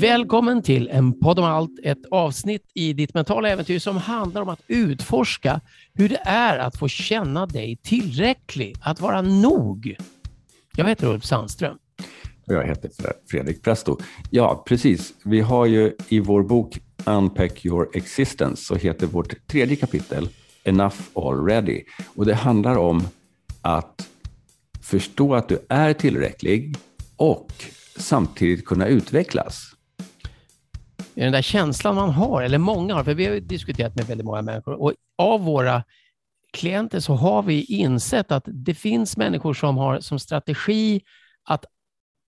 Välkommen till en podd om allt, ett avsnitt i ditt mentala äventyr som handlar om att utforska hur det är att få känna dig tillräcklig, att vara nog. Jag heter Ulf Sandström. Och Jag heter Fredrik Presto. Ja, precis. Vi har ju i vår bok Unpack your existence så heter vårt tredje kapitel Enough already. Och det handlar om att förstå att du är tillräcklig och samtidigt kunna utvecklas Är den där känslan man har, eller många har, för vi har diskuterat med väldigt många människor, och av våra klienter så har vi insett att det finns människor som har som strategi att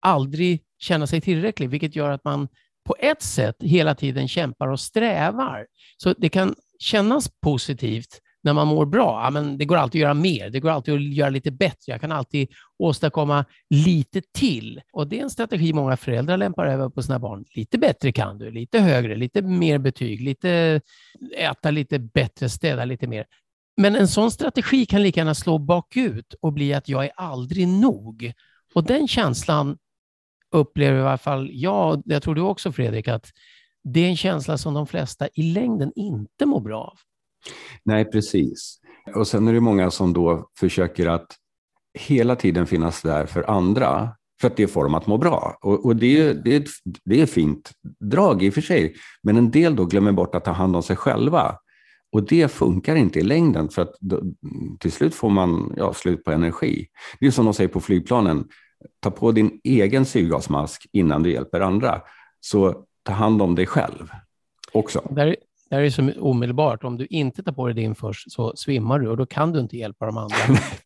aldrig känna sig tillräcklig, vilket gör att man på ett sätt hela tiden kämpar och strävar. Så det kan kännas positivt när man mår bra, ja, men det går alltid att göra mer, det går alltid att göra lite bättre, jag kan alltid åstadkomma lite till. Och det är en strategi många föräldrar lämpar över på sina barn. Lite bättre kan du, lite högre, lite mer betyg, lite äta lite bättre, städa lite mer. Men en sån strategi kan lika gärna slå bakut och bli att jag är aldrig nog. Och den känslan upplever i alla fall jag, jag tror du också Fredrik, att det är en känsla som de flesta i längden inte mår bra av. Nej, precis. Och sen är det många som då försöker att hela tiden finnas där för andra för att det får dem att må bra. Och, och det, det, det är ett fint drag i och för sig, men en del då glömmer bort att ta hand om sig själva. Och det funkar inte i längden, för att då, till slut får man ja, slut på energi. Det är som de säger på flygplanen, ta på din egen syrgasmask innan du hjälper andra. Så ta hand om dig själv också. Där, det här är så omedelbart. Om du inte tar på dig din först så svimmar du och då kan du inte hjälpa de andra.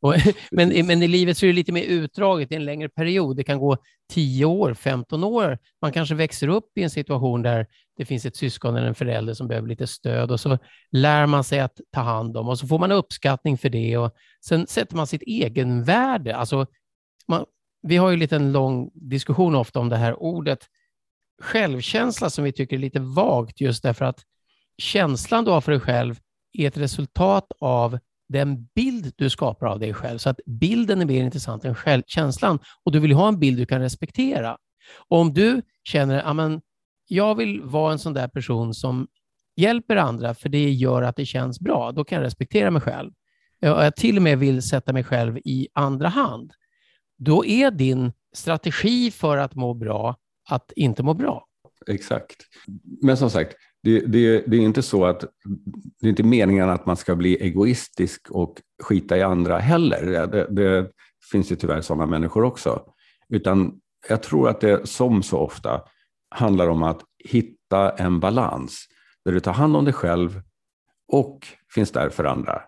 men, men i livet så är det lite mer utdraget i en längre period. Det kan gå 10 år, 15 år. Man kanske växer upp i en situation där det finns ett syskon eller en förälder som behöver lite stöd och så lär man sig att ta hand om och så får man uppskattning för det och sen sätter man sitt egenvärde. Alltså, man, vi har ju lite en lång diskussion ofta om det här ordet självkänsla som vi tycker är lite vagt just därför att känslan du har för dig själv är ett resultat av den bild du skapar av dig själv. Så att bilden är mer intressant än själv, känslan. Och du vill ha en bild du kan respektera. Och om du känner att jag vill vara en sån där person som hjälper andra för det gör att det känns bra, då kan jag respektera mig själv. Jag till och med vill sätta mig själv i andra hand. Då är din strategi för att må bra att inte må bra. Exakt. Men som sagt, det, det, det, är inte så att det är inte meningen att man ska bli egoistisk och skita i andra heller. Det, det finns ju tyvärr sådana människor också. Utan jag tror att det som så ofta handlar om att hitta en balans där du tar hand om dig själv och finns där för andra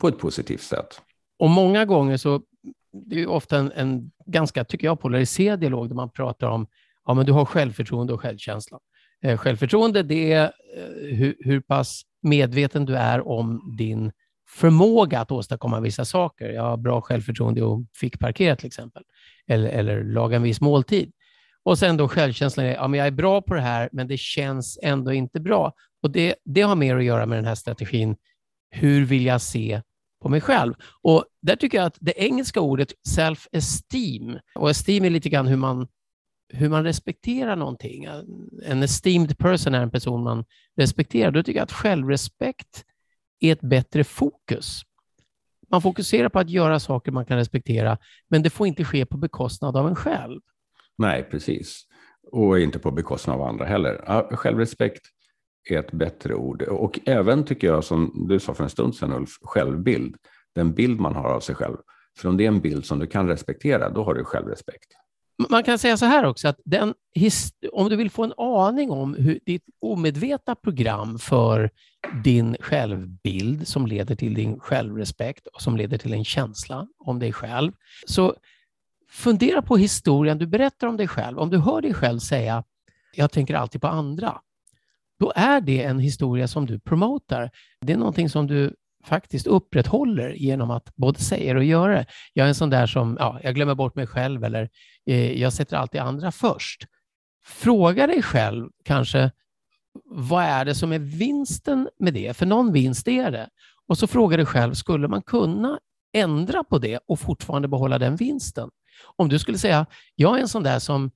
på ett positivt sätt. Och många gånger så det är ofta en, en ganska, tycker jag, polariserad dialog där man pratar om ja, men du har självförtroende och självkänsla. Eh, självförtroende, det är eh, hur, hur pass medveten du är om din förmåga att åstadkomma vissa saker. Jag har bra självförtroende och fick parkera till exempel, eller, eller laga en viss måltid. Och sen då självkänslan, är, ja, men jag är bra på det här, men det känns ändå inte bra. Och det, det har mer att göra med den här strategin, hur vill jag se på mig själv? Och där tycker jag att det engelska ordet self-esteem, och esteem är lite grann hur man hur man respekterar någonting. En esteemed person är en person man respekterar. Då tycker jag att självrespekt är ett bättre fokus. Man fokuserar på att göra saker man kan respektera, men det får inte ske på bekostnad av en själv. Nej, precis. Och inte på bekostnad av andra heller. Självrespekt är ett bättre ord. Och även, tycker jag, som du sa för en stund sedan, Ulf, självbild. Den bild man har av sig själv. För om det är en bild som du kan respektera, då har du självrespekt. Man kan säga så här också, att den, om du vill få en aning om hur ditt omedvetna program för din självbild som leder till din självrespekt och som leder till en känsla om dig själv, så fundera på historien du berättar om dig själv. Om du hör dig själv säga jag tänker alltid på andra, då är det en historia som du promotar. Det är någonting som du faktiskt upprätthåller genom att både säga och göra det. Jag är en sån där som, ja, jag glömmer bort mig själv eller eh, jag sätter alltid andra först. Fråga dig själv kanske, vad är det som är vinsten med det? För någon vinst är det. Och så frågar du själv, skulle man kunna ändra på det och fortfarande behålla den vinsten? Om du skulle säga, jag är en sån där som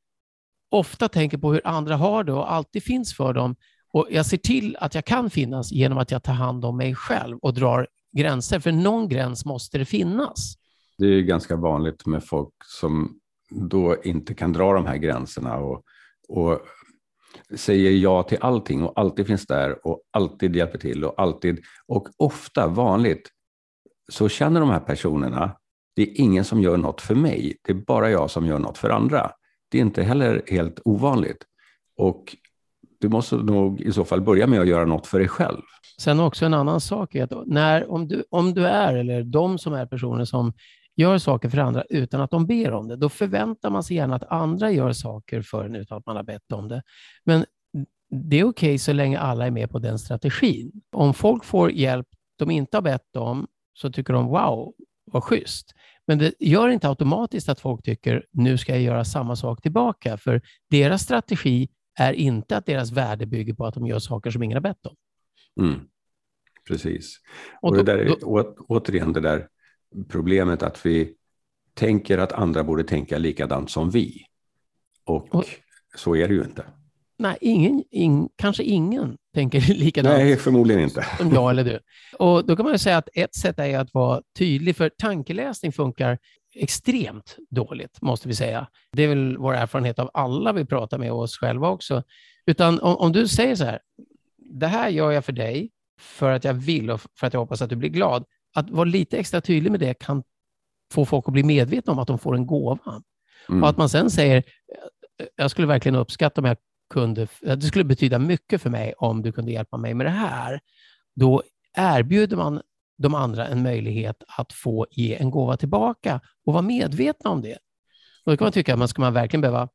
ofta tänker på hur andra har det och alltid finns för dem och jag ser till att jag kan finnas genom att jag tar hand om mig själv och drar gränser, för någon gräns måste det finnas. Det är ganska vanligt med folk som då inte kan dra de här gränserna och, och säger ja till allting och alltid finns där och alltid hjälper till och alltid och ofta vanligt så känner de här personerna det är ingen som gör något för mig, det är bara jag som gör något för andra. Det är inte heller helt ovanligt. Och du måste nog i så fall börja med att göra något för dig själv. Sen också en annan sak är att när, om, du, om du är, eller de som är personer som gör saker för andra utan att de ber om det, då förväntar man sig gärna att andra gör saker för en utan att man har bett om det. Men det är okej okay så länge alla är med på den strategin. Om folk får hjälp de inte har bett om så tycker de wow, vad schysst. Men det gör inte automatiskt att folk tycker nu ska jag göra samma sak tillbaka, för deras strategi är inte att deras värde bygger på att de gör saker som ingen har bett om. Mm. Precis. Och, det där är då, återigen det där problemet att vi tänker att andra borde tänka likadant som vi. Och, och så är det ju inte. Nej, ingen, in, kanske ingen tänker likadant. Nej, förmodligen inte. Som jag eller du. Och då kan man ju säga att ett sätt är att vara tydlig, för tankeläsning funkar extremt dåligt, måste vi säga. Det är väl vår erfarenhet av alla vi pratar med oss själva också. Utan om, om du säger så här, det här gör jag för dig för att jag vill och för att jag hoppas att du blir glad. Att vara lite extra tydlig med det kan få folk att bli medvetna om att de får en gåva. Mm. Och att man sen säger, jag skulle verkligen uppskatta om jag kunde, det skulle betyda mycket för mig om du kunde hjälpa mig med det här. Då erbjuder man de andra en möjlighet att få ge en gåva tillbaka och vara medvetna om det. Och då kan man tycka att man ska man verkligen behöva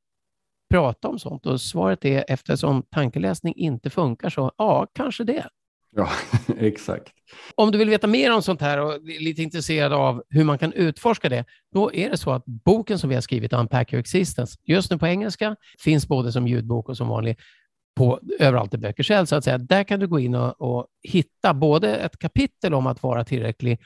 prata om sånt? Och svaret är eftersom tankeläsning inte funkar så, ja, kanske det. Ja, exakt. Om du vill veta mer om sånt här och är lite intresserad av hur man kan utforska det, då är det så att boken som vi har skrivit, Unpack Your Existence, just nu på engelska, finns både som ljudbok och som vanlig på överallt där böcker säljs. Så att säga. Där kan du gå in och, och, hitta både ett kapitel om att vara tillräcklig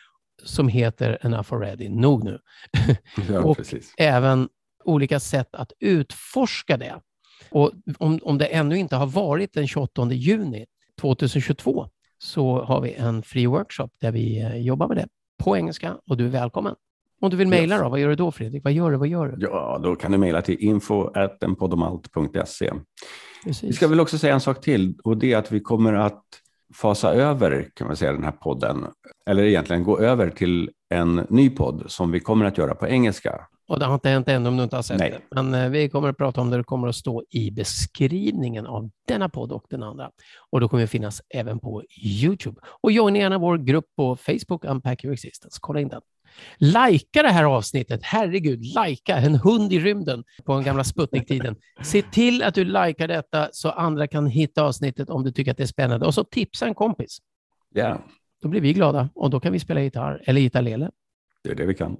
som heter Enough already, nog nu. Ja, och precis. även olika sätt att utforska det. Och om, om det ännu inte har varit den 28 juni 2022 så har vi en fri workshop där vi eh, jobbar med det på engelska och du är välkommen. Om du vill mejla yes. då, vad gör du då Fredrik? Vad gör du? Vad gör du? Ja, då kan du mejla till info.enpodomalt.se. Vi ska väl också säga en sak till och det är att vi kommer att fasa över kan man säga den här podden, eller egentligen gå över till en ny podd som vi kommer att göra på engelska. Och det har inte hänt än om du inte har sett Nej. det. Men eh, vi kommer att prata om det. Det kommer att stå i beskrivningen av denna podd och den andra. Och då kommer det finnas även på YouTube. Och joina gärna vår grupp på Facebook, Unpack Your Existence. Kolla in den. Lajka det här avsnittet. Herregud, lajka en hund i rymden på den gamla Sputnik-tiden. Se till att du likar detta så andra kan hitta avsnittet om du tycker att det är spännande. Och så tipsa en kompis. Ja. Yeah. Då blir vi glada och då kan vi spela gitarr eller gitarrlele. Det är det vi kan.